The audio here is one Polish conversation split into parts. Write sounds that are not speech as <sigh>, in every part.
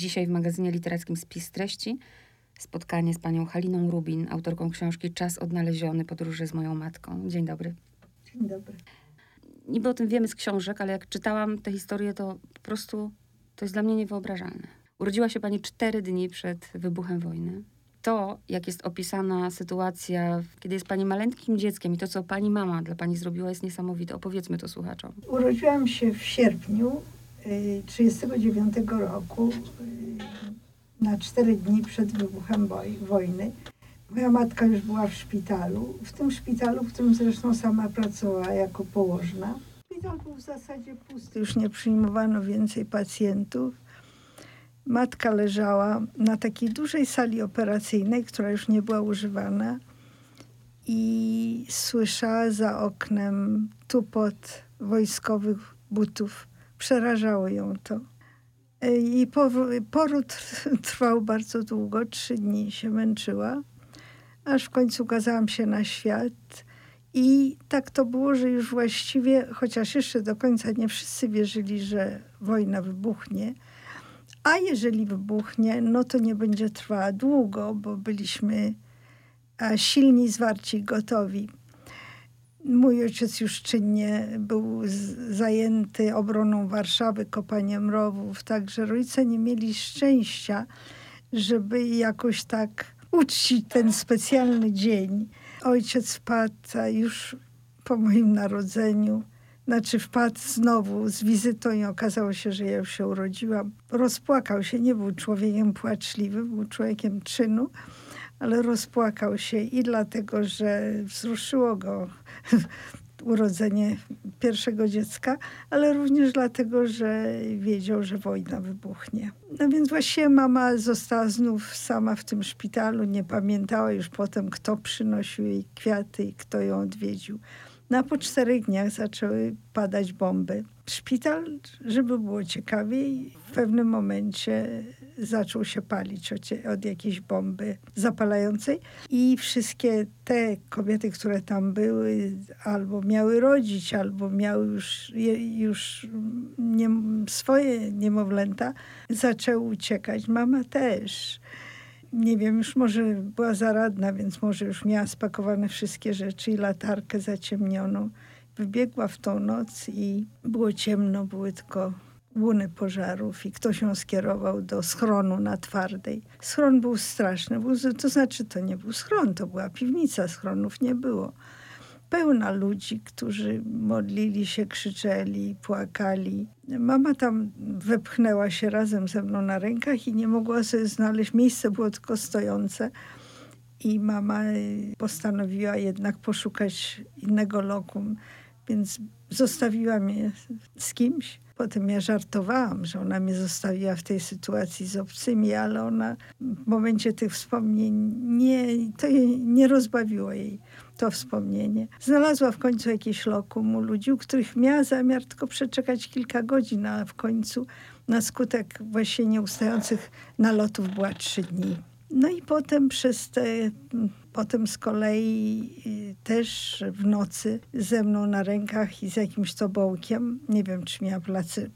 Dzisiaj w magazynie literackim Spis Treści spotkanie z panią Haliną Rubin, autorką książki Czas odnaleziony, podróże z moją matką. Dzień dobry. Dzień dobry. Niby o tym wiemy z książek, ale jak czytałam tę historię, to po prostu to jest dla mnie niewyobrażalne. Urodziła się pani cztery dni przed wybuchem wojny. To, jak jest opisana sytuacja, kiedy jest pani maleńkim dzieckiem i to, co pani mama dla pani zrobiła, jest niesamowite. Opowiedzmy to słuchaczom. Urodziłam się w sierpniu 1939 roku, y, na cztery dni przed wybuchem woj- wojny. Moja matka już była w szpitalu, w tym szpitalu, w którym zresztą sama pracowała jako położna. Szpital był w zasadzie pusty, już nie przyjmowano więcej pacjentów. Matka leżała na takiej dużej sali operacyjnej, która już nie była używana i słyszała za oknem tupot wojskowych butów. Przerażało ją to. I poród <laughs> trwał bardzo długo, trzy dni się męczyła, aż w końcu ukazałam się na świat. I tak to było, że już właściwie, chociaż jeszcze do końca nie wszyscy wierzyli, że wojna wybuchnie, a jeżeli wybuchnie, no to nie będzie trwała długo, bo byliśmy silni, zwarci gotowi. Mój ojciec już czynnie był zajęty obroną Warszawy, kopaniem rowów, także rodzice nie mieli szczęścia, żeby jakoś tak uczcić ten specjalny dzień. Ojciec wpadł już po moim narodzeniu, znaczy wpadł znowu z wizytą i okazało się, że ja już się urodziłam. Rozpłakał się, nie był człowiekiem płaczliwym, był człowiekiem czynu, ale rozpłakał się i dlatego, że wzruszyło go <laughs> urodzenie pierwszego dziecka, ale również dlatego, że wiedział, że wojna wybuchnie. No więc właściwie mama została znów sama w tym szpitalu, nie pamiętała już potem, kto przynosił jej kwiaty i kto ją odwiedził. No po czterech dniach zaczęły padać bomby. Szpital, żeby było ciekawiej, w pewnym momencie zaczął się palić od, od jakiejś bomby zapalającej i wszystkie te kobiety, które tam były, albo miały rodzić, albo miały już, już nie, swoje niemowlęta, zaczęły uciekać. Mama też nie wiem, już może była zaradna, więc może już miała spakowane wszystkie rzeczy i latarkę zaciemnioną. Wybiegła w tą noc i było ciemno, były tylko łuny pożarów i ktoś ją skierował do schronu na Twardej. Schron był straszny, był, to znaczy to nie był schron, to była piwnica, schronów nie było. Pełna ludzi, którzy modlili się, krzyczeli, płakali. Mama tam wepchnęła się razem ze mną na rękach i nie mogła sobie znaleźć. Miejsce było tylko stojące. I mama y, postanowiła jednak poszukać innego lokum, więc zostawiła mnie z kimś. Potem ja żartowałam, że ona mnie zostawiła w tej sytuacji z obcymi, ale ona w momencie tych wspomnień nie, to jej nie rozbawiło jej to wspomnienie. Znalazła w końcu jakieś lokum u ludzi, u których miała zamiar tylko przeczekać kilka godzin, a w końcu na skutek właśnie nieustających nalotów była trzy dni. No i potem przez te, potem z kolei y, też w nocy ze mną na rękach i z jakimś tobołkiem, nie wiem czy miała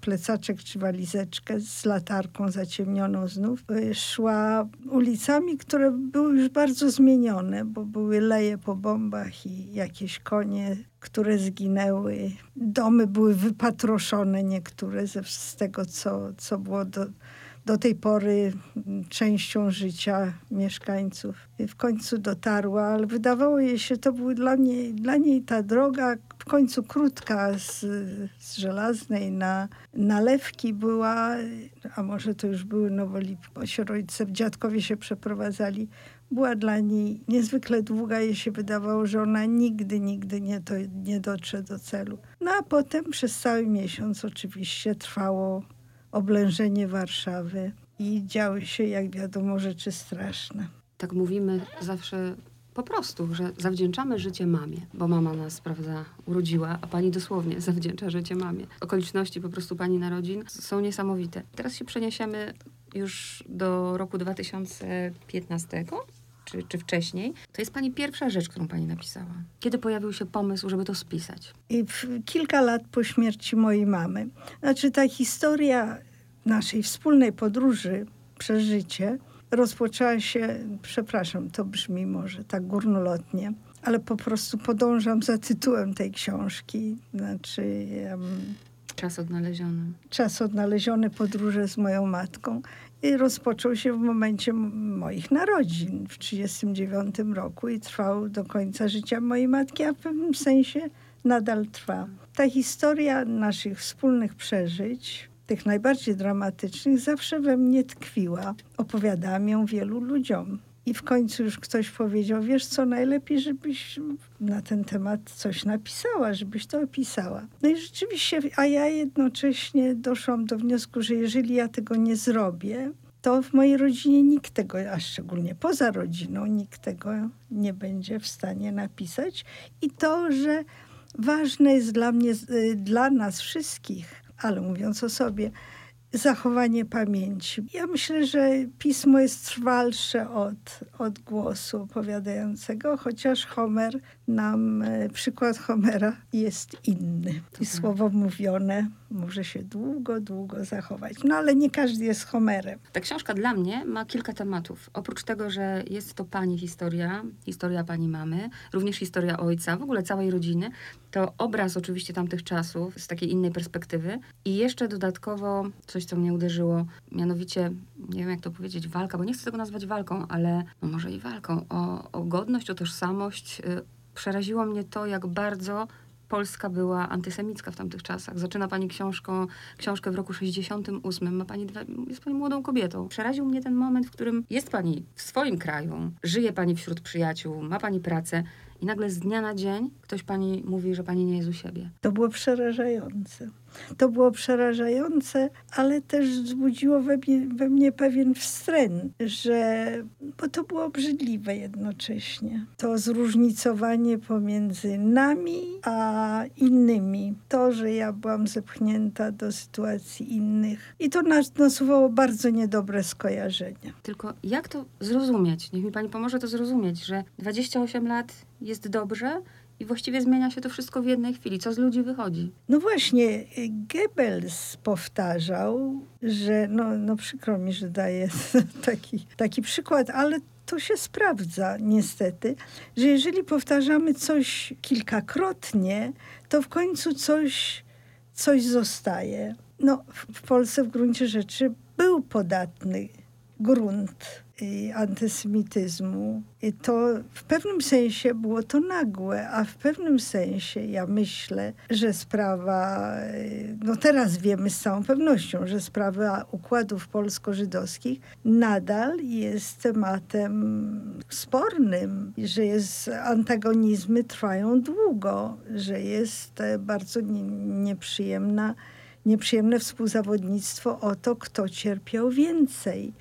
plecaczek czy walizeczkę z latarką zaciemnioną znów, y, szła ulicami, które były już bardzo zmienione, bo były leje po bombach i jakieś konie, które zginęły. Domy były wypatroszone niektóre z tego, co, co było do, do tej pory mm, częścią życia mieszkańców. I w końcu dotarła, ale wydawało jej się, to był dla, mnie, dla niej ta droga w końcu krótka z, z żelaznej na nalewki była, a może to już były nowolipki, bo dziadkowie się przeprowadzali, była dla niej niezwykle długa. Jej się wydawało, że ona nigdy, nigdy nie, to, nie dotrze do celu. No a potem przez cały miesiąc oczywiście trwało oblężenie Warszawy i działy się, jak wiadomo, rzeczy straszne. Tak mówimy zawsze po prostu, że zawdzięczamy życie mamie, bo mama nas, prawda, urodziła, a pani dosłownie zawdzięcza życie mamie. Okoliczności po prostu pani narodzin są niesamowite. Teraz się przeniesiemy już do roku 2015. Czy, czy wcześniej, to jest pani pierwsza rzecz, którą pani napisała. Kiedy pojawił się pomysł, żeby to spisać? I w, kilka lat po śmierci mojej mamy. Znaczy ta historia naszej wspólnej podróży przez życie rozpoczęła się, przepraszam, to brzmi może tak górnolotnie, ale po prostu podążam za tytułem tej książki. Znaczy. Um, Czas odnaleziony. Czas odnaleziony, podróże z moją matką. Rozpoczął się w momencie moich narodzin w 1939 roku i trwał do końca życia mojej matki, a w pewnym sensie nadal trwa. Ta historia naszych wspólnych przeżyć, tych najbardziej dramatycznych, zawsze we mnie tkwiła. Opowiadałam ją wielu ludziom. I w końcu już ktoś powiedział, wiesz co, najlepiej, żebyś na ten temat coś napisała, żebyś to opisała. No i rzeczywiście, a ja jednocześnie doszłam do wniosku, że jeżeli ja tego nie zrobię, to w mojej rodzinie nikt tego, a szczególnie poza rodziną, nikt tego nie będzie w stanie napisać. I to, że ważne jest dla mnie, y, dla nas wszystkich, ale mówiąc o sobie, zachowanie pamięci. Ja myślę, że pismo jest trwalsze od, od głosu opowiadającego, chociaż Homer nam, e, przykład Homera jest inny. I słowo mówione może się długo, długo zachować. No ale nie każdy jest Homerem. Ta książka dla mnie ma kilka tematów. Oprócz tego, że jest to pani historia, historia pani mamy, również historia ojca, w ogóle całej rodziny, to obraz oczywiście tamtych czasów z takiej innej perspektywy i jeszcze dodatkowo coś, co mnie uderzyło, mianowicie, nie wiem jak to powiedzieć, walka, bo nie chcę tego nazwać walką, ale no może i walką, o, o godność, o tożsamość. Y, przeraziło mnie to, jak bardzo Polska była antysemicka w tamtych czasach. Zaczyna pani książką, książkę w roku 68. Ma pani dwa, jest pani młodą kobietą. Przeraził mnie ten moment, w którym jest pani w swoim kraju, żyje pani wśród przyjaciół, ma pani pracę i nagle z dnia na dzień ktoś pani mówi, że pani nie jest u siebie. To było przerażające. To było przerażające, ale też wzbudziło we mnie, we mnie pewien wstręt, że, bo to było obrzydliwe jednocześnie. To zróżnicowanie pomiędzy nami a innymi. To, że ja byłam zepchnięta do sytuacji innych. I to nas nasuwało bardzo niedobre skojarzenia. Tylko jak to zrozumieć? Niech mi pani pomoże to zrozumieć, że 28 lat jest dobrze, i właściwie zmienia się to wszystko w jednej chwili. Co z ludzi wychodzi? No właśnie, Goebbels powtarzał, że no, no przykro mi, że daje <laughs> taki, taki przykład, ale to się sprawdza niestety, że jeżeli powtarzamy coś kilkakrotnie, to w końcu coś, coś zostaje. No, w Polsce w gruncie rzeczy był podatny grunt antysemityzmu. I to w pewnym sensie było to nagłe, a w pewnym sensie ja myślę, że sprawa, no teraz wiemy z całą pewnością, że sprawa układów polsko-żydowskich nadal jest tematem spornym, że jest, antagonizmy trwają długo, że jest bardzo nieprzyjemna nieprzyjemne współzawodnictwo o to, kto cierpiał więcej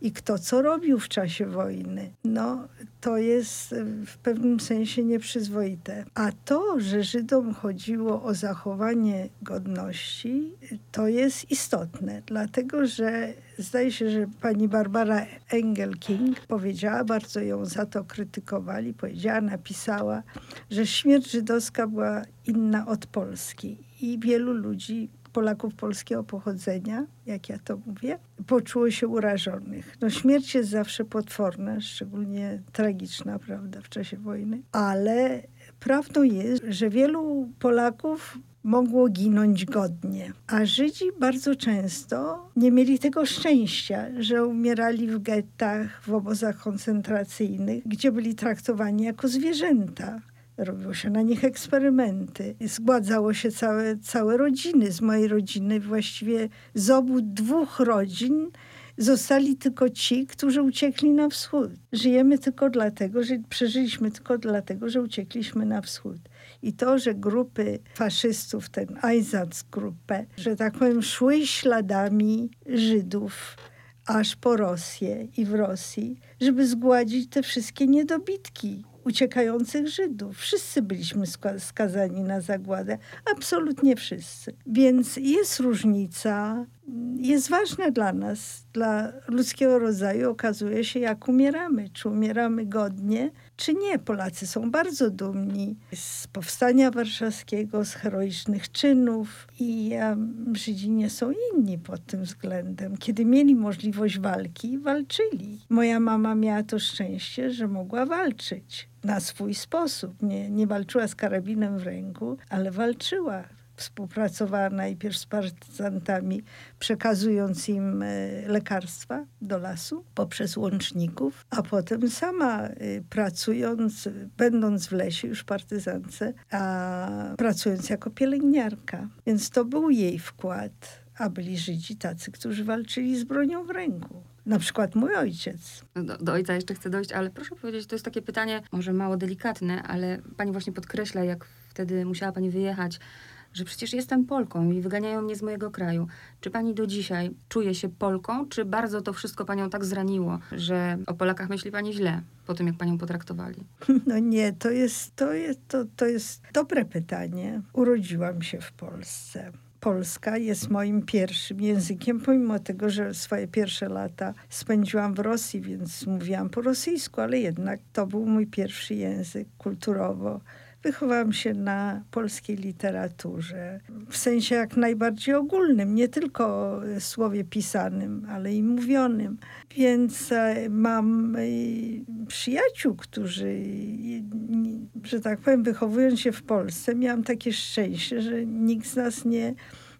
i kto co robił w czasie wojny. No, to jest w pewnym sensie nieprzyzwoite. A to, że Żydom chodziło o zachowanie godności, to jest istotne, dlatego że zdaje się, że pani Barbara Engelking powiedziała, bardzo ją za to krytykowali, powiedziała, napisała, że śmierć żydowska była inna od Polski. I wielu ludzi Polaków polskiego pochodzenia, jak ja to mówię, poczuło się urażonych. No śmierć jest zawsze potworna, szczególnie tragiczna, prawda, w czasie wojny, ale prawdą jest, że wielu Polaków mogło ginąć godnie. A Żydzi bardzo często nie mieli tego szczęścia, że umierali w gettach, w obozach koncentracyjnych, gdzie byli traktowani jako zwierzęta robiło się na nich eksperymenty. Zgładzało się całe, całe rodziny. Z mojej rodziny właściwie z obu dwóch rodzin zostali tylko ci, którzy uciekli na wschód. Żyjemy tylko dlatego, że przeżyliśmy tylko dlatego, że uciekliśmy na wschód. I to, że grupy faszystów, ten Einsatzgruppe, że tak powiem, szły śladami Żydów aż po Rosję i w Rosji, żeby zgładzić te wszystkie niedobitki uciekających Żydów. Wszyscy byliśmy skazani na zagładę, absolutnie wszyscy. Więc jest różnica jest ważne dla nas, dla ludzkiego rodzaju. Okazuje się, jak umieramy. Czy umieramy godnie, czy nie. Polacy są bardzo dumni z powstania warszawskiego, z heroicznych czynów i Żydzi nie są inni pod tym względem. Kiedy mieli możliwość walki, walczyli. Moja mama miała to szczęście, że mogła walczyć na swój sposób. Nie, nie walczyła z karabinem w ręku, ale walczyła współpracowała najpierw z partyzantami, przekazując im e, lekarstwa do lasu poprzez łączników, a potem sama e, pracując, będąc w lesie już partyzance, a pracując jako pielęgniarka. Więc to był jej wkład, a byli Żydzi tacy, którzy walczyli z bronią w ręku. Na przykład mój ojciec. Do, do, ojca jeszcze chcę dojść, ale proszę powiedzieć, to jest takie pytanie, może mało delikatne, ale pani właśnie podkreśla, jak wtedy musiała pani wyjechać że przecież jestem Polką i wyganiają mnie z mojego kraju. Czy pani do dzisiaj czuje się Polką, czy bardzo to wszystko panią tak zraniło, że o Polakach myśli pani źle po tym, jak panią potraktowali? <laughs> No nie, to jest, to jest, to, to jest dobre pytanie. Urodziłam się w Polsce. Polska jest moim pierwszym językiem, pomimo tego, że swoje pierwsze lata spędziłam w Rosji, więc mówiłam po rosyjsku, ale jednak to był mój pierwszy język kulturowo Wychowałam się na polskiej literaturze w sensie jak najbardziej ogólnym, nie tylko słowie pisanym, ale i mówionym. Więc e, mam e, przyjaciół, którzy, że tak powiem, wychowując się w Polsce, miałam takie szczęście, że nikt z nas nie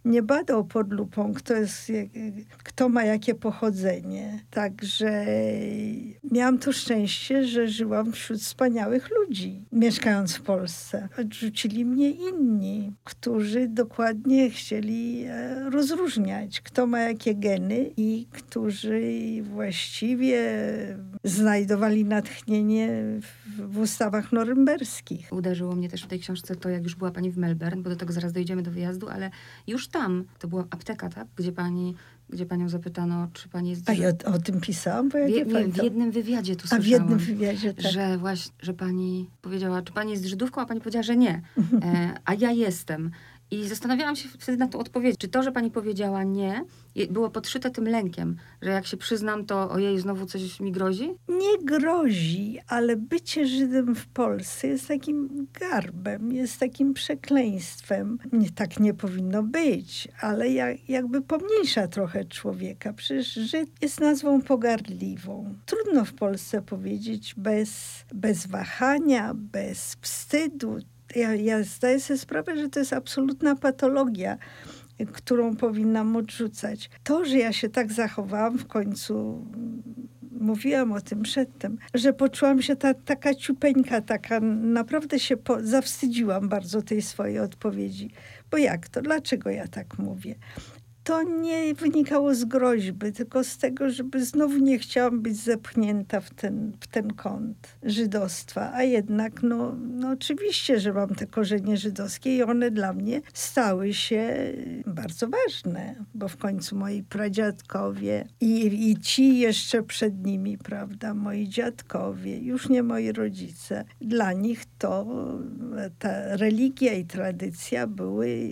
nie badał pod lupą, kto, jest, kto ma jakie pochodzenie. Także miałam to szczęście, że żyłam wśród wspaniałych ludzi, mieszkając w Polsce. Odrzucili mnie inni, którzy dokładnie chcieli e, rozróżniać, kto ma jakie geny i którzy właściwie znajdowali natchnienie w, w ustawach norymberskich. Uderzyło mnie też w tej książce to, jak już była pani w Melbourne, bo do tego zaraz dojdziemy do wyjazdu, ale już tam, to była apteka, tak? Gdzie pani, gdzie panią zapytano, czy pani jest... A ja o, o tym pisałam? Bo ja nie, w jednym wywiadzie tu A w jednym wywiadzie, tak. Że właśnie, że pani powiedziała, czy pani jest Żydówką, a pani powiedziała, że nie. E, a ja jestem. I zastanawiałam się wtedy na to odpowiedź. Czy to, że pani powiedziała nie, było podszyte tym lękiem, że jak się przyznam, to ojej, znowu coś mi grozi? Nie grozi, ale bycie Żydem w Polsce jest takim garbem, jest takim przekleństwem. Nie, tak nie powinno być, ale jak, jakby pomniejsza trochę człowieka. Przecież Żyd jest nazwą pogardliwą. Trudno w Polsce powiedzieć bez, bez wahania, bez wstydu ja, ja zdaję sobie sprawę, że to jest absolutna patologia, którą powinnam odrzucać. To, że ja się tak zachowałam w końcu, mówiłam o tym przedtem, że poczułam się ta, taka ciupeńka, taka naprawdę się po, zawstydziłam bardzo tej swojej odpowiedzi. Bo jak to? Dlaczego ja tak mówię? To nie wynikało z groźby, tylko z tego, żeby znowu nie chciałam być zepchnięta w ten, w ten kąt żydostwa. A jednak, no, no oczywiście, że mam te korzenie żydowskie i one dla mnie stały się bardzo ważne, bo w końcu moi pradziadkowie i, i ci jeszcze przed nimi, prawda, moi dziadkowie, już nie moi rodzice, dla nich to ta religia i tradycja były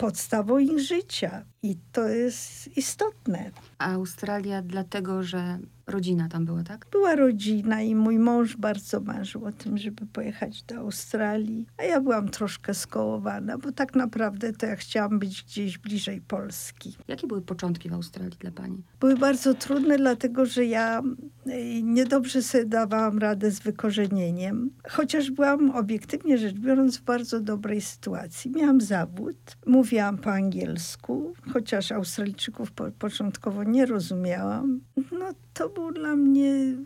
podstawą ich życia. I to jest istotne. Australia dlatego, że rodzina tam była, tak? Była rodzina i mój mąż bardzo marzył o tym, żeby pojechać do Australii. A ja byłam troszkę skołowana, bo tak naprawdę to ja chciałam być gdzieś bliżej Polski. Jakie były początki w Australii dla pani? Były bardzo trudne, dlatego że ja e, niedobrze sobie dawałam radę z wykorzenieniem. Chociaż byłam obiektywnie rzecz biorąc w bardzo dobrej sytuacji. Miałam zawód, mówiłam po angielsku, chociaż Australijczyków po, początkowo nie rozumiałam. No to był dla mnie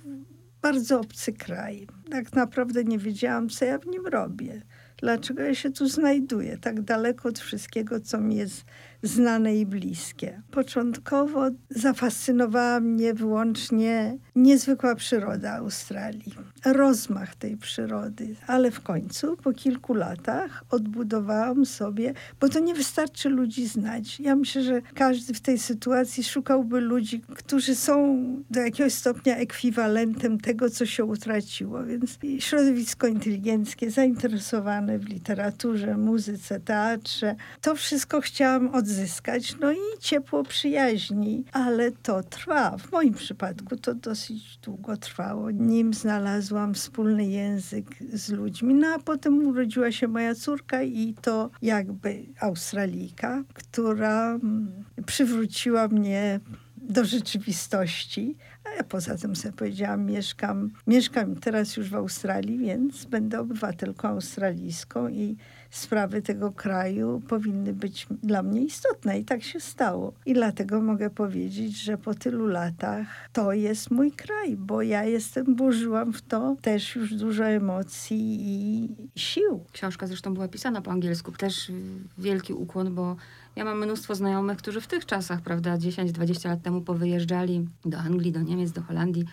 bardzo obcy kraj. Tak naprawdę nie wiedziałam, co ja w nim robię. Dlaczego ja się tu znajduję, tak daleko od wszystkiego, co mi jest znane i bliskie. Początkowo zafascynowała mnie wyłącznie niezwykła przyroda Australii, rozmach tej przyrody, ale w końcu po kilku latach odbudowałam sobie, bo to nie wystarczy ludzi znać. Ja myślę, że każdy w tej sytuacji szukałby ludzi, którzy są do jakiegoś stopnia ekwiwalentem tego, co się utraciło. Więc środowisko inteligenckie, zainteresowane w literaturze, muzyce, teatrze, to wszystko chciałam odzyskać odzyskać. No i ciepło przyjaźni, ale to trwa. W moim przypadku to dosyć długo trwało, nim znalazłam wspólny język z ludźmi. No a potem urodziła się moja córka i to jakby Australijka, która mm, przywróciła mnie do rzeczywistości. A ja poza tym sobie powiedziałam, mieszkam, mieszkam teraz już w Australii, więc będę obywatelką australijską i sprawy tego kraju powinny być dla mnie istotne. I tak się stało. I dlatego mogę powiedzieć, że po tylu latach to jest mój kraj, bo ja jestem, włożyłam w to też już dużo emocji i sił. Książka zresztą była pisana po angielsku. Też wielki ukłon, bo ja mam mnóstwo znajomych, którzy w tych czasach, prawda, 10-20 lat temu powyjeżdżali do Anglii, do Niemiec, do Holandii,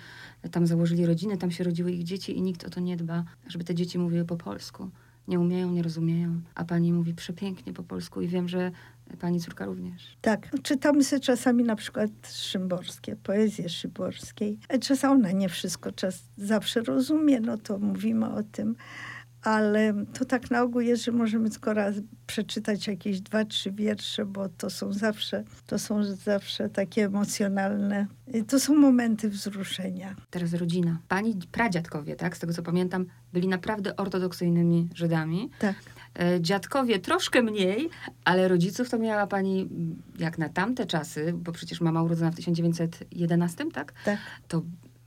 tam założyli rodziny, tam się rodziły ich dzieci i nikt o to nie dba, żeby te dzieci mówiły po polsku. Nie umieją, nie rozumieją, a pani mówi przepięknie po polsku i wiem, że pani córka również. Tak, czytamy sobie czasami na przykład Szymborskie, poezję Szymborskiej. Czasem ona nie wszystko czas zawsze rozumie, no to mówimy o tym ale to tak na ogół jest, że możemy tylko raz przeczytać jakieś dwa, trzy wiersze, bo to są zawsze, to są zawsze takie emocjonalne, to są momenty wzruszenia. Teraz rodzina. Pani pradziadkowie, tak, z tego co pamiętam, byli naprawdę ortodoksyjnymi Żydami. Tak. E, dziadkowie troszkę mniej, ale rodziców to miała pani jak na tamte czasy, bo przecież mama urodzona w 1911, tak? Tak. To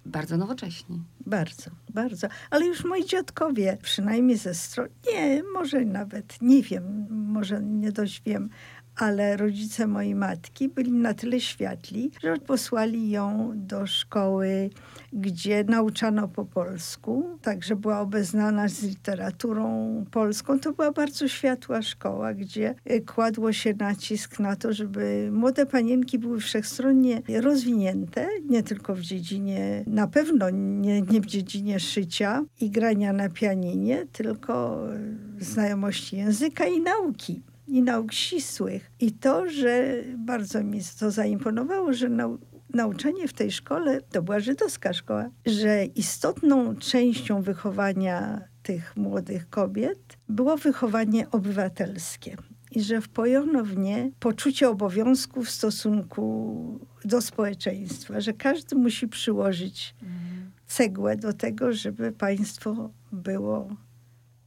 bardzo nowocześni. Bardzo, bardzo. Ale już moi dziadkowie, przynajmniej ze strony, nie, może nawet, nie wiem, może nie dość wiem, ale rodzice mojej matki byli na tyle światli, że posłali ją do szkoły, gdzie nauczano po polsku, także była obeznana z literaturą polską. To była bardzo światła szkoła, gdzie e, kładło się nacisk na to, żeby młode panienki były wszechstronnie rozwinięte, nie tylko w dziedzinie, na pewno nie, nie w dziedzinie szycia i grania na pianinie, tylko e, znajomości języka i nauki i nauk ścisłych. I to, że bardzo mi to zaimponowało, że nau nauczanie w tej szkole, to była żydowska szkoła, że istotną częścią wychowania tych młodych kobiet było wychowanie obywatelskie. I że wpojono w nie poczucie obowiązku w stosunku do społeczeństwa, że każdy musi przyłożyć mhm. cegłę do tego, żeby państwo było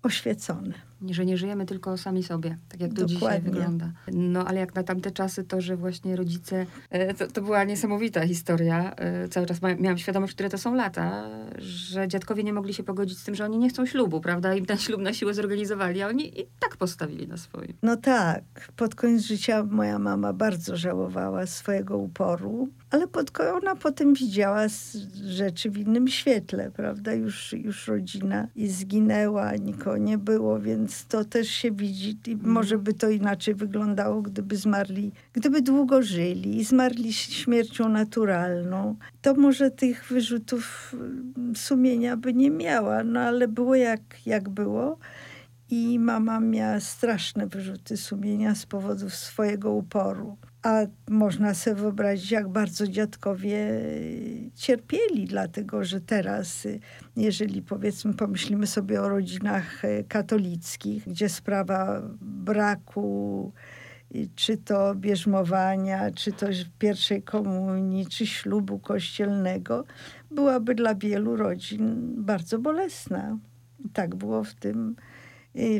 oświecone że nie żyjemy tylko sami sobie, tak jak to Dokładnie. dzisiaj wygląda. No ale jak na tamte czasy to, że właśnie rodzice, e, to, to była niesamowita historia. E, cały czas miałam świadomość, które to są lata, że dziadkowie nie mogli się pogodzić z tym, że oni nie chcą ślubu, prawda? I ten ślub na siłę zorganizowali, a oni i tak postawili na swoim. No tak. Pod koniec życia moja mama bardzo żałowała swojego uporu, ale pod, ona potem widziała rzeczy w innym świetle, prawda? Już, już rodzina i zginęła, nikogo nie było, więc więc to też się widzi. I mhm. może by to inaczej wyglądało, gdyby zmarli, gdyby długo żyli i zmarli śmiercią naturalną. To może tych wyrzutów mm, sumienia by nie miała, no ale było jak, jak było. I mama miała straszne wyrzuty sumienia z powodu swojego uporu. A można sobie wyobrazić, jak bardzo dziadkowie cierpieli, dlatego że teraz, jeżeli powiedzmy, pomyślimy sobie o rodzinach e, katolickich, gdzie sprawa braku czy to bierzmowania, czy to pierwszej komunii, czy ślubu kościelnego, byłaby dla wielu rodzin bardzo bolesna. Tak było w tym,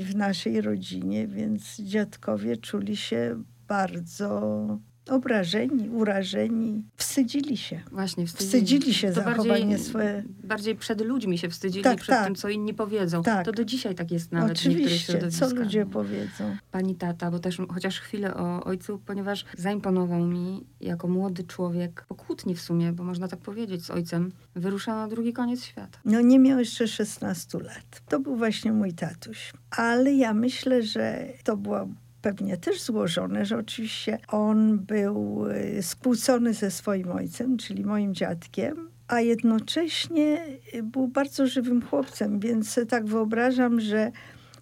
w naszej rodzinie, więc dziadkowie czuli się bardzo obrażeni, urażeni, wstydzili się. Właśnie, wstydzili, wstydzili się za zachowanie swoje. Bardziej przed ludźmi się wstydzili, tak, przed tak. tym, co inni powiedzą. Tak. To do dzisiaj tak jest nawet Oczywiście, co ludzie powiedzą. Pani tata, bo też chociaż chwilę o ojcu, ponieważ zaimponował mi jako młody człowiek, po kłótni w sumie, bo można tak powiedzieć, z ojcem, wyrusza na drugi koniec świata. No nie miał jeszcze 16 lat. To był właśnie mój tatuś. Ale ja myślę, że to była pewnie też złożone, że oczywiście on był y, skłócony ze swoim ojcem, czyli moim dziadkiem, a jednocześnie był bardzo żywym chłopcem, więc tak wyobrażam, że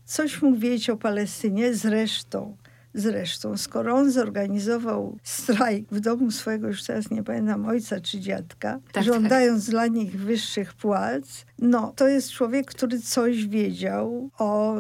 coś mógł wiedzieć o Palestynie, zresztą Zresztą, skoro on zorganizował strajk w domu swojego, już teraz nie pamiętam, ojca czy dziadka, Tak, żądając dla nich wyższych płac, no to jest człowiek, który coś wiedział o,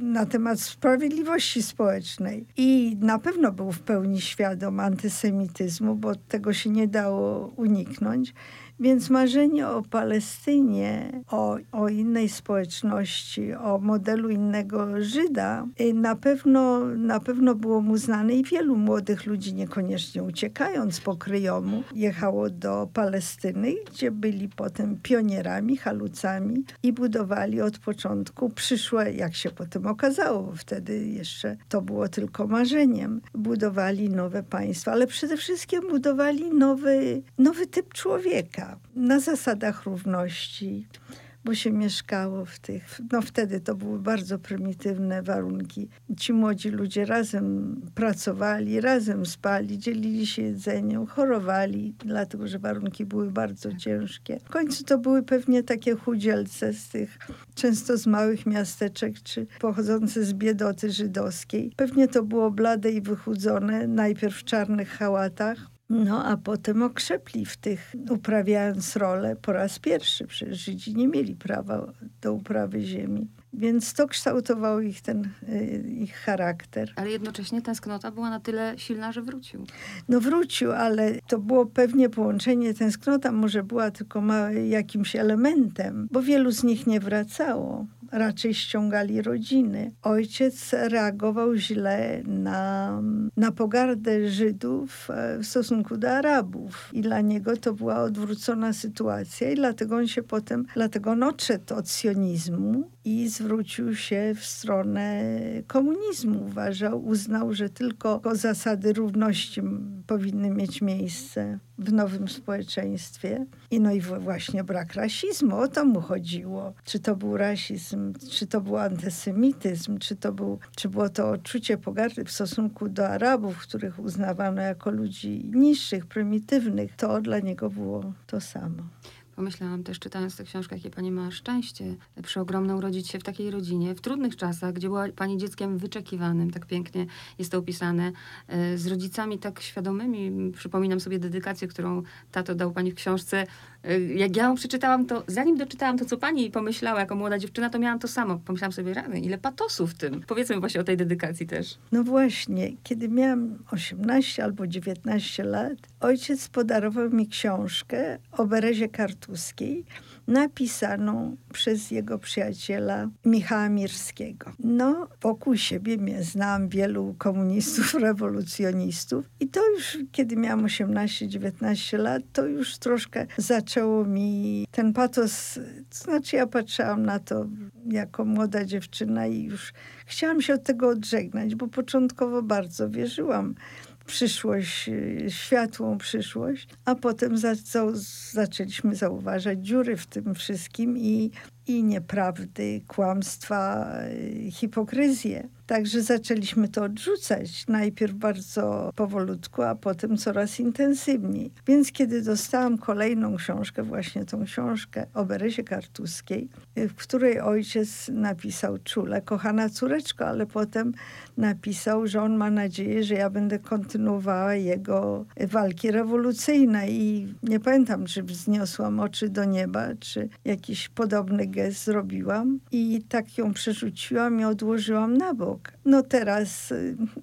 na temat sprawiedliwości społecznej. I na pewno był w pełni świadom antysemityzmu, bo tego się nie dało uniknąć. Więc marzenie o Palestynie, o, o innej społeczności, o modelu innego Żyda y, na pewno, na pewno było mu znane i wielu młodych ludzi, niekoniecznie uciekając po kryjomu, jechało do Palestyny, gdzie byli potem pionierami, halucami i budowali od początku przyszłe, jak się potem okazało, wtedy jeszcze to było tylko marzeniem, budowali nowe państwa, ale przede wszystkim budowali nowy, nowy typ człowieka na zasadach równości, bo się mieszkało w tych. No wtedy to były bardzo prymitywne warunki. Ci młodzi ludzie razem pracowali, razem spali, dzielili się jedzeniem, chorowali, dlatego że warunki były bardzo ciężkie. W końcu to były pewnie takie chudzielce z tych, często z małych miasteczek, czy pochodzące z biedoty żydowskiej. Pewnie to było blade i wychudzone, najpierw w czarnych hałatach, no a potem okrzepli w tych, uprawiając rolę po raz pierwszy. Przecież Żydzi nie mieli prawa do uprawy ziemi. Więc to kształtowało ich ten y, ich charakter. Ale jednocześnie tęsknota była na tyle silna, że wrócił. No wrócił, ale to było pewnie połączenie, tęsknota może była tylko jakimś elementem, bo wielu z nich nie wracało raczej ściągali rodziny. Ojciec reagował źle na, na pogardę Żydów e, w stosunku do Arabów. I dla niego to była odwrócona sytuacja i dlatego on się potem, dlatego on odszedł od sionizmu i zwrócił się w stronę komunizmu. Uważał, uznał, że tylko zasady równości powinny mieć miejsce w nowym społeczeństwie. I no i właśnie brak rasizmu, o to mu chodziło. Czy to był rasizm, czy to był antysemityzm, czy to był, czy było to odczucie pogardy w stosunku do Arabów, których uznawano jako ludzi niższych, prymitywnych, to dla niego było to samo. Pomyślałam też, czytając tę książkę, jakie pani ma szczęście przeogromne urodzić się w takiej rodzinie, w trudnych czasach, gdzie była pani dzieckiem wyczekiwanym, tak pięknie jest to opisane, e, z rodzicami tak świadomymi. Przypominam sobie dedykację, którą tato dał pani w książce. E, jak ja ją przeczytałam, to zanim doczytałam to, co pani pomyślała jako młoda dziewczyna, to miałam to samo. Pomyślałam sobie, rany, ile patosu w tym. Powiedzmy właśnie o tej dedykacji też. No właśnie, kiedy miałam 18 albo 19 lat, ojciec podarował mi książkę o Berezie Kartu Tuskiej, napisaną przez jego przyjaciela Michała Mirskiego. No, wokół siebie znam wielu komunistów, <laughs> rewolucjonistów i to już, kiedy miałam 18-19 lat, to już troszkę zaczęło mi ten patos, to znaczy ja patrzyłam na to jako młoda dziewczyna i już chciałam się od tego odżegnać, bo początkowo bardzo wierzyłam przyszłość, y, światłą przyszłość, a potem za, za, zaczęliśmy zauważać dziury w tym wszystkim i, i nieprawdy, kłamstwa, y, hipokryzję. Także zaczęliśmy to odrzucać. Najpierw bardzo powolutku, a potem coraz intensywniej. Więc kiedy dostałam kolejną książkę, właśnie tą książkę o Berezie Kartuskiej, w której ojciec napisał czule, kochana córeczko, ale potem napisał, że on ma nadzieję, że ja będę kontynuowała jego walki rewolucyjne i nie pamiętam, czy wzniosłam oczy do nieba, czy jakiś podobny gest zrobiłam i tak ją przerzuciłam i odłożyłam na bok. No teraz,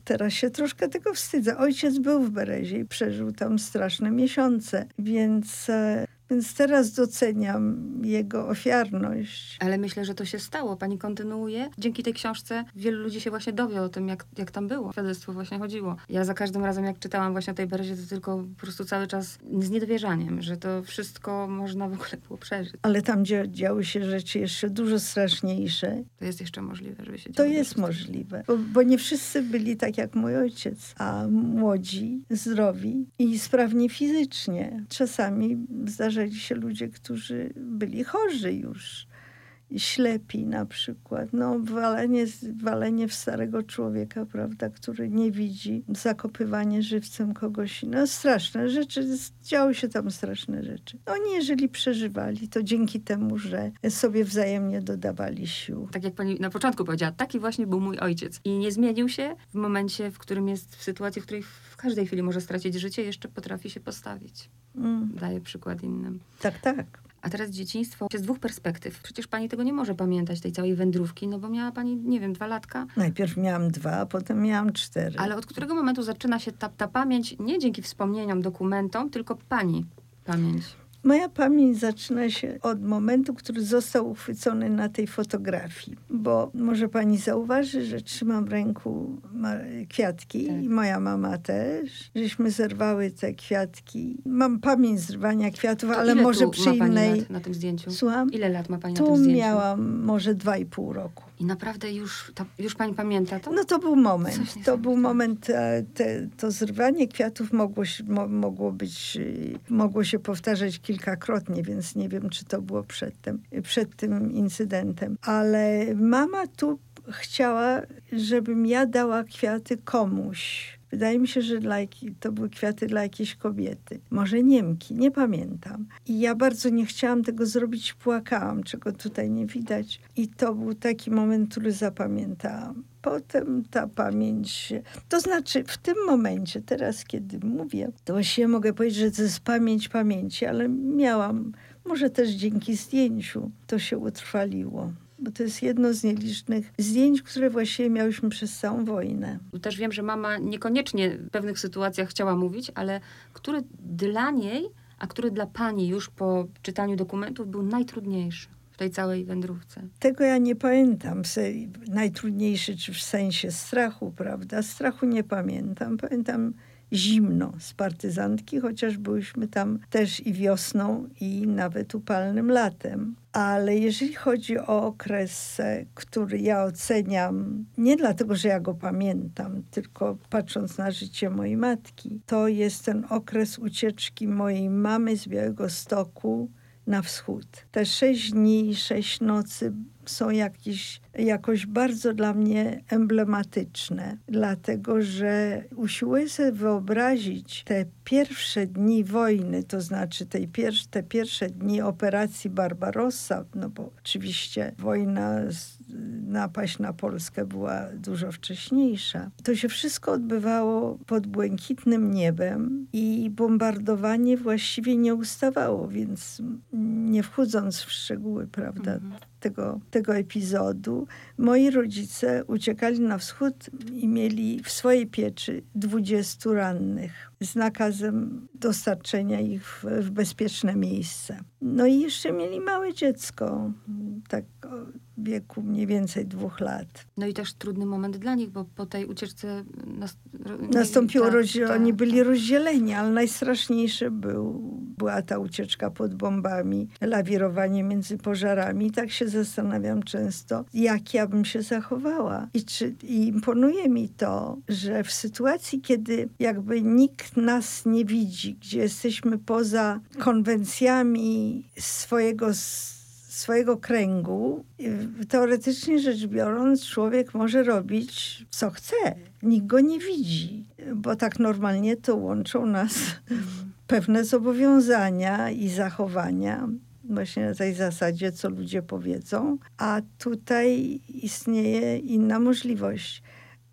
teraz się troszkę tego wstydzę. Ojciec był w Berezie i przeżył tam straszne miesiące, więc e, więc teraz doceniam jego ofiarność. Ale myślę, że to się stało. Pani kontynuuje. Dzięki tej książce wielu ludzi się właśnie dowie o tym, jak, jak tam było. Świadectwo właśnie chodziło. Ja za każdym razem, jak czytałam właśnie o tej Berezie, to tylko po prostu cały czas z niedowierzaniem, że to wszystko można w ogóle było przeżyć. Ale tam dzia działy się rzeczy jeszcze dużo straszniejsze. To jest jeszcze możliwe, żeby się To jest możliwe, bo, bo nie wszyscy byli tak jak mój ojciec, a młodzi, zdrowi i sprawni fizycznie. Czasami zdarza zdarzali się ludzie, którzy byli chorzy już ślepi na przykład. No, walenie, walenie w starego człowieka, prawda, który nie widzi, zakopywanie żywcem kogoś. No straszne rzeczy, działy się tam straszne rzeczy. Oni jeżeli przeżywali, to dzięki temu, że sobie wzajemnie dodawali sił. Tak jak pani na początku powiedziała, taki właśnie był mój ojciec. I nie zmienił się w momencie, w którym jest w sytuacji, w której w każdej chwili może stracić życie, jeszcze potrafi się postawić. Mm. Daje przykład innym. Tak, tak. A teraz dzieciństwo z dwóch perspektyw. Przecież pani tego nie może pamiętać, tej całej wędrówki, no bo miała pani, nie wiem, dwa latka. Najpierw miałam dwa, a potem miałam cztery. Ale od którego momentu zaczyna się ta, ta pamięć, nie dzięki wspomnieniom, dokumentom, tylko pani pamięć? Moja pamięć zaczyna się od momentu, który został uchwycony na tej fotografii, bo może pani zauważy, że trzymam w ręku kwiatki tak. i moja mama też. Żeśmy zerwały te kwiatki. Mam pamięć zrywania kwiatów, to ale może przy innej. na tym zdjęciu? Słucham? Ile lat ma pani tu na tym zdjęciu? Tu miałam może dwa i pół roku. I naprawdę już, już pani pamięta to? No to był moment. To był moment, e, te, to zrywanie kwiatów mogło, mo, mogło być, e, mogło się powtarzać kilkakrotnie, więc nie wiem, czy to było przed tym, przed tym incydentem. Ale mama tu chciała, żebym ja dała kwiaty komuś Wydaje mi się, że dla, to były kwiaty dla jakiejś kobiety. Może Niemki, nie pamiętam. I ja bardzo nie chciałam tego zrobić, płakałam, czego tutaj nie widać. I to był taki moment, który zapamiętałam. Potem ta pamięć, to znaczy w tym momencie, teraz kiedy mówię, to właściwie mogę powiedzieć, że to jest pamięć pamięci, ale miałam, może też dzięki zdjęciu, to się utrwaliło bo to jest jedno z nielicznych zdjęć, które właściwie miałyśmy przez całą wojnę. Też wiem, że mama niekoniecznie w pewnych sytuacjach chciała mówić, ale który dla niej, a który dla pani już po czytaniu dokumentów był najtrudniejszy? w tej całej wędrówce? Tego ja nie pamiętam. Najtrudniejszy, czy w sensie strachu, prawda? Strachu nie pamiętam. Pamiętam zimno z partyzantki, chociaż byliśmy tam też i wiosną, i nawet upalnym latem. Ale jeżeli chodzi o okres, e, który ja oceniam, nie dlatego, że ja go pamiętam, tylko patrząc na życie mojej matki, to jest ten okres ucieczki mojej mamy z Białego Stoku na wschód. Te sześć dni, sześć nocy są jakieś, jakoś bardzo dla mnie emblematyczne, dlatego że usiłuję sobie wyobrazić te pierwsze dni wojny, to znaczy tej pier te pierwsze dni operacji Barbarossa, no bo oczywiście wojna napaść na Polskę była dużo wcześniejsza. To się wszystko odbywało pod błękitnym niebem i bombardowanie właściwie nie ustawało, więc nie wchodząc w szczegóły, prawda, mhm tego, tego epizodu, moi rodzice uciekali na wschód i mieli w swojej pieczy 20 rannych z nakazem dostarczenia ich w, w bezpieczne miejsce. No i jeszcze mieli małe dziecko, tak wieku mniej więcej dwóch lat. No i też trudny moment dla nich, bo po tej ucieczce nas, nastąpiło tak, rozdzielenie. Oni tak, byli tak. rozdzieleni, ale najstraszniejsze był, była ta ucieczka pod bombami, lawirowanie między pożarami. I tak się zastanawiam często, jak ja bym się zachowała. I, czy, I imponuje mi to, że w sytuacji, kiedy jakby nikt nas nie widzi, gdzie jesteśmy poza konwencjami swojego swojego kręgu, teoretycznie rzecz biorąc, człowiek może robić co chce. Nikt go nie widzi, bo tak normalnie to łączą nas <laughs> pewne zobowiązania i zachowania. Właśnie na tej zasadzie, co ludzie powiedzą, a tutaj istnieje inna możliwość.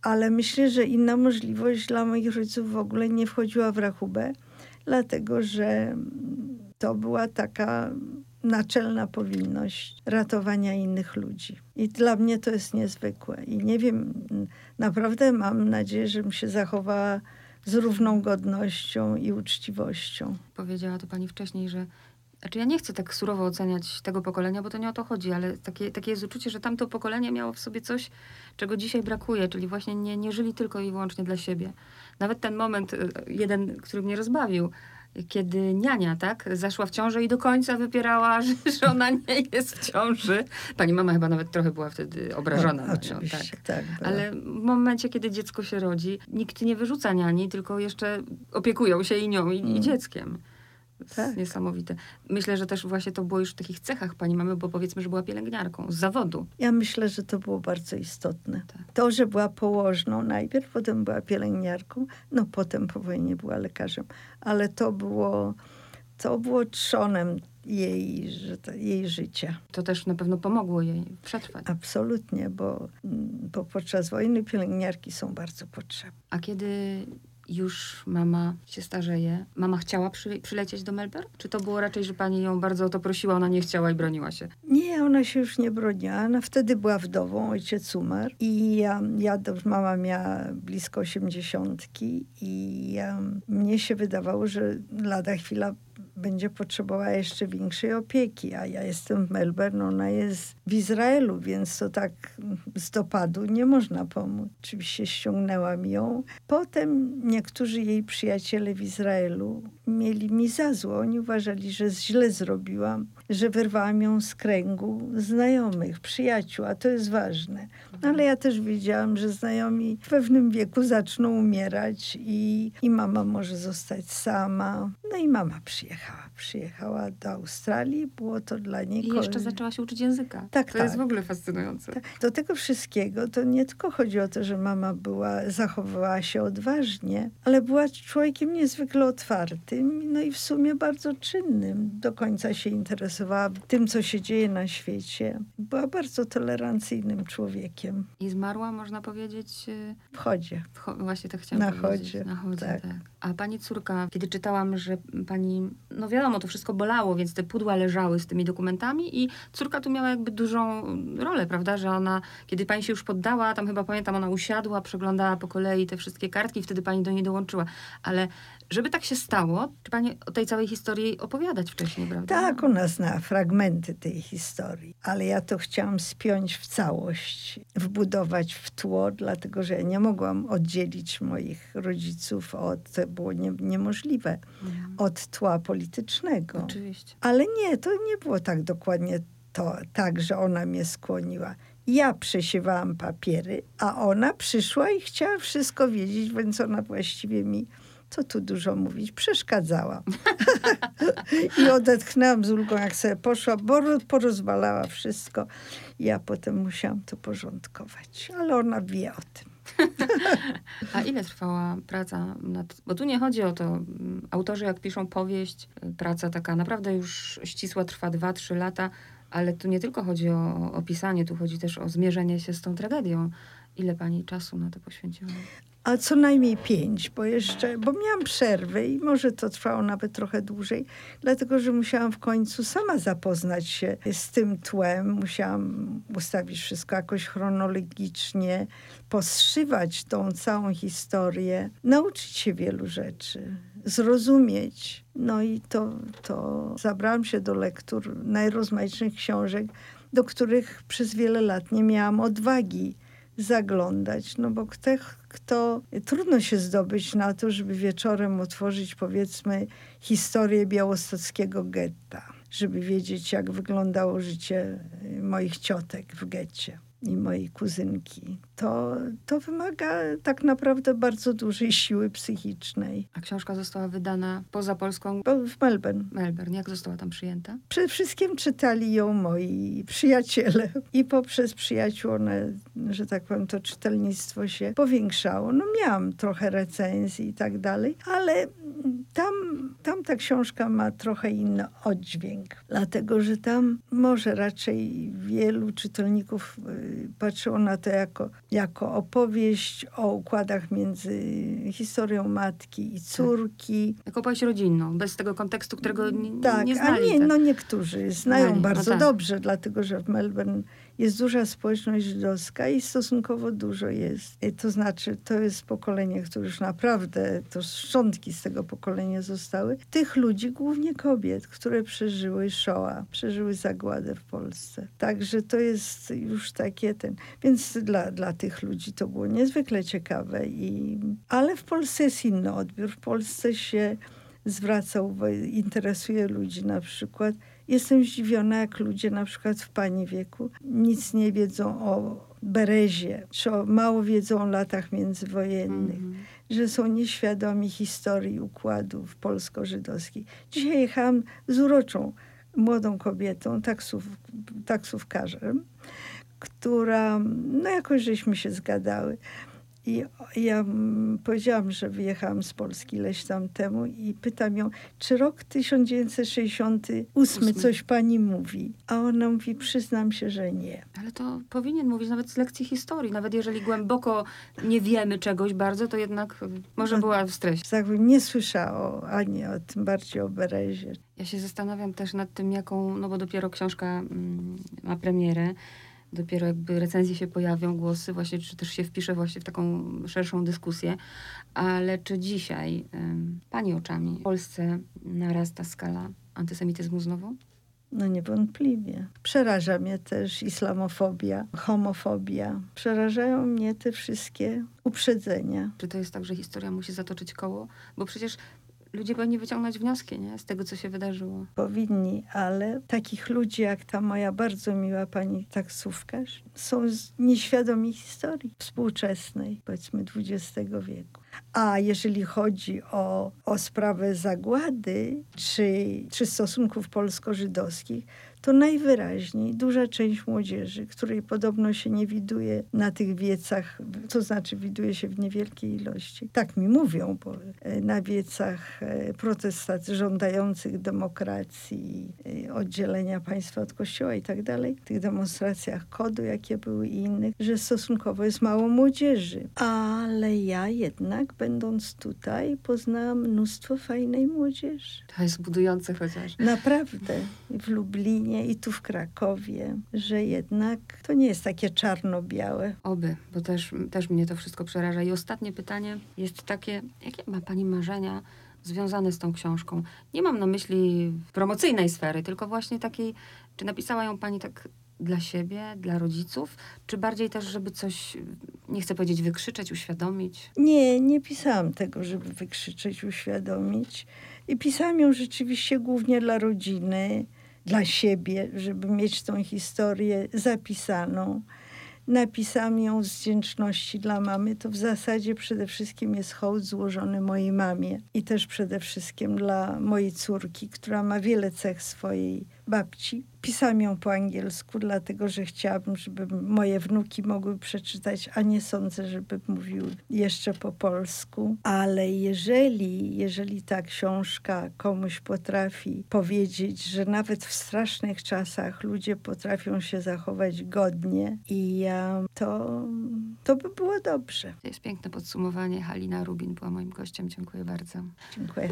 Ale myślę, że inna możliwość dla moich rodziców w ogóle nie wchodziła w rachubę, dlatego że to była taka naczelna powinność ratowania innych ludzi. I dla mnie to jest niezwykłe. I nie wiem, naprawdę mam nadzieję, że się zachowała z równą godnością i uczciwością. Powiedziała to pani wcześniej, że znaczy ja nie chcę tak surowo oceniać tego pokolenia, bo to nie o to chodzi, ale takie, takie jest uczucie, że tamto pokolenie miało w sobie coś, czego dzisiaj brakuje, czyli właśnie nie, nie żyli tylko i wyłącznie dla siebie. Nawet ten moment, y, jeden, który mnie rozbawił, kiedy niania, tak, zaszła w ciążę i do końca wypierała, <laughs> że, że ona nie jest w ciąży. Pani mama chyba nawet trochę była wtedy obrażona. No, oczywiście, tak. tak Ale w momencie, kiedy dziecko się rodzi, nikt nie wyrzuca niani, tylko jeszcze opiekują się i nią, i, mm. i dzieckiem. Tak. Niesamowite. Myślę, że też właśnie to było już w takich cechach pani mamy, bo powiedzmy, że była pielęgniarką z zawodu. Ja myślę, że to było bardzo istotne. Tak. To, że była położną najpierw, potem była pielęgniarką, no potem po wojnie była lekarzem, ale to było, to było trzonem jej, to, jej życia. To też na pewno pomogło jej przetrwać. Absolutnie, bo, mm, bo podczas wojny pielęgniarki są bardzo potrzebne. A kiedy już mama się starzeje, mama chciała przy, przylecieć do Melbourne? Czy to było raczej, że pani ją bardzo o to prosiła, ona nie chciała i broniła się? Nie, ona się już nie broniła. Ona wtedy była wdową, ojciec umarł. I ja, ja mama miała blisko osiemdziesiątki i ja, mnie się wydawało, że lada chwila będzie potrzebowała jeszcze większej opieki, a ja jestem w Melbourne, ona jest w Izraelu, więc to tak z dopadu nie można pomóc. Oczywiście ściągnęłam ją. Potem niektórzy jej przyjaciele w Izraelu mieli mi za zło. Oni uważali, że źle zrobiłam, że wyrwałam ją z kręgu znajomych, przyjaciół, a to jest ważne. No, ale ja też wiedziałam, że znajomi w pewnym wieku zaczną umierać i, i mama może zostać sama. No i mama przyjechała. Przyjechała do Australii. Było to dla niej... I jeszcze zaczęła się uczyć języka. Tak, To jest tak. w ogóle fascynujące. tak. Do tego wszystkiego to nie tylko chodzi o to, że mama była, zachowywała się odważnie, ale była człowiekiem niezwykle otwartym, no i w sumie bardzo czynnym. Do końca się interesowała tym, co się dzieje na świecie. Była bardzo tolerancyjnym człowiekiem. I zmarła, można powiedzieć, y, W chodzie. w cho- właśnie tak chciałam Na powiedzieć. chodzie, Na chodzie, tak. tak. A pani córka, kiedy czytałam, że pani, no wiadomo, to wszystko bolało, więc te pudła leżały z tymi dokumentami i córka tu miała jakby dużą rolę, prawda, że ona, kiedy pani się już poddała, tam chyba pamiętam, ona usiadła, przeglądała po kolei te wszystkie kartki wtedy pani do niej dołączyła. Ale żeby tak się stało, czy pani o tej całej historii opowiadać wcześniej, prawda? Tak, ona zna fragmenty tej historii, ale ja to chciałam spiąć w całość, wbudować w tło, dlatego że ja nie mogłam oddzielić moich rodziców od, było nie, niemożliwe, Mhm. od tła politycznego. Oczywiście. Ale nie, to nie było tak dokładnie to, tak, że ona mnie skłoniła. Ja przesiewałam papiery, a ona przyszła i chciała wszystko wiedzieć, więc ona właściwie mi, co tu dużo mówić, przeszkadzała. <laughs> I odetchnęłam z ulgą, jak sobie poszła, bo ro- porozwalała wszystko. Ja potem musiałam to porządkować, ale ona wie o tym. <laughs> A ile trwała praca nad... Bo tu nie chodzi o to, mm, autorzy jak piszą powieść, praca taka naprawdę już ścisła trwa 2-3 lata, ale tu nie tylko chodzi o opisanie, tu chodzi też o zmierzenie się z tą tragedią. Ile pani czasu na to poświęciła? A co najmniej pięć, bo jeszcze, bo miałam przerwy i może to trwało nawet trochę dłużej, dlatego że musiałam w końcu sama zapoznać się z tym tłem. Musiałam ustawić wszystko jakoś chronologicznie, poszywać tą całą historię, nauczyć się wielu rzeczy, zrozumieć. No i to, to zabrałam się do lektur najrozmaitszych książek, do których przez wiele lat nie miałam odwagi zaglądać, no bo kto, kto trudno się zdobyć na to, żeby wieczorem otworzyć powiedzmy historię białostockiego getta, żeby wiedzieć jak wyglądało życie y, moich ciotek w getcie i mojej kuzynki. To, to wymaga tak naprawdę bardzo dużej siły psychicznej. A książka została wydana poza Polską, w Melbourne Melbourne. Jak została tam przyjęta? Przede wszystkim czytali ją moi przyjaciele i poprzez przyjaciół one, że tak powiem, to czytelnictwo się powiększało. No miałam trochę recenzji i tak dalej, ale tam, tam ta książka ma trochę inny oddźwięk, dlatego że tam może raczej wielu czytelników y, patrzyło na to jako, jako opowieść o układach między historią matki i córki. Jako opowieść rodzinną, bez tego kontekstu, którego nie, Tak, nie a znali. nie, tak? no niektórzy znają Znali, no bardzo tak. dobrze, dlatego że w Melbourne jest duża społeczność żydowska i stosunkowo dużo jest. I To znaczy, to jest pokolenie, które już naprawdę, to szczątki z tego pokolenia zostały. Tych ludzi, głównie kobiet, które przeżyły Shoah, przeżyły zagładę w Polsce. Także to jest już takie ten... Więc dla, dla tych ludzi to było niezwykle ciekawe. I, ale w Polsce jest inny odbiór. W Polsce się zwraca uwagę, interesuje ludzi na przykład. Jestem zdziwiona, jak ludzie na przykład w pani wieku nic nie wiedzą o Berezie, czy o, mało wiedzą o latach międzywojennych, Mhm. że są nieświadomi historii układów polsko-żydowskich. Dzisiaj jechałam z uroczą młodą kobietą, taksów, taksówkarzem, która, no jakoś żeśmy się zgadały. I ja mm, powiedziałam, że wyjechałam z Polski ileś tam temu i pytam ją, czy rok 1968 Ósmy. coś pani mówi? A ona mówi, przyznam się, że nie. Ale to powinien mówić nawet z lekcji historii. Nawet jeżeli głęboko nie wiemy czegoś bardzo, to jednak może No. była w stresie. Tak bym nie słyszała ani o tym bardziej o Berezie. Ja się zastanawiam też nad tym, jaką, no bo dopiero książka mm, ma premierę, dopiero jakby recenzje się pojawią, głosy właśnie, czy też się wpisze właśnie w taką szerszą dyskusję, ale czy dzisiaj, pani oczami, w Polsce narasta skala antysemityzmu znowu? No niewątpliwie. Przeraża mnie też islamofobia, homofobia. Przerażają mnie te wszystkie uprzedzenia. Czy to jest tak, że historia musi zatoczyć koło? Bo przecież ludzie powinni wyciągnąć wnioski, nie? Z tego, co się wydarzyło. Powinni, ale takich ludzi jak ta moja bardzo miła pani taksówkarz są nieświadomi historii współczesnej, powiedzmy XX wieku. A jeżeli chodzi o, o sprawę zagłady czy, czy stosunków polsko-żydowskich, to najwyraźniej duża część młodzieży, której podobno się nie widuje na tych wiecach, to znaczy widuje się w niewielkiej ilości. Tak mi mówią, bo e, na wiecach e, protestacji żądających demokracji, e, oddzielenia państwa od kościoła i tak dalej, tych demonstracjach kodu, jakie były i innych, że stosunkowo jest mało młodzieży. Ale ja jednak, będąc tutaj, poznałam mnóstwo fajnej młodzieży. To jest budujące chociaż. Naprawdę. W Lublinie, i tu w Krakowie, że jednak to nie jest takie czarno-białe. Oby, bo też, też mnie to wszystko przeraża. I ostatnie pytanie jest takie, jakie ma Pani marzenia związane z tą książką? Nie mam na myśli promocyjnej sfery, tylko właśnie takiej, czy napisała ją Pani tak dla siebie, dla rodziców, czy bardziej też, żeby coś, nie chcę powiedzieć wykrzyczeć, uświadomić? Nie, nie pisałam tego, żeby wykrzyczeć, uświadomić. I pisałam ją rzeczywiście głównie dla rodziny, dla siebie, żeby mieć tą historię zapisaną. Napisałam ją z wdzięczności dla mamy. To w zasadzie przede wszystkim jest hołd złożony mojej mamie i też przede wszystkim dla mojej córki, która ma wiele cech swojej babci. Pisałam ją po angielsku, dlatego że chciałabym, żeby moje wnuki mogły przeczytać, a nie sądzę, żeby mówiły jeszcze po polsku. Ale jeżeli, jeżeli ta książka komuś potrafi powiedzieć, że nawet w strasznych czasach ludzie potrafią się zachować godnie i ja, to, to by było dobrze. To jest piękne podsumowanie. Halina Rubin była moim gościem. Dziękuję bardzo. Dziękuję.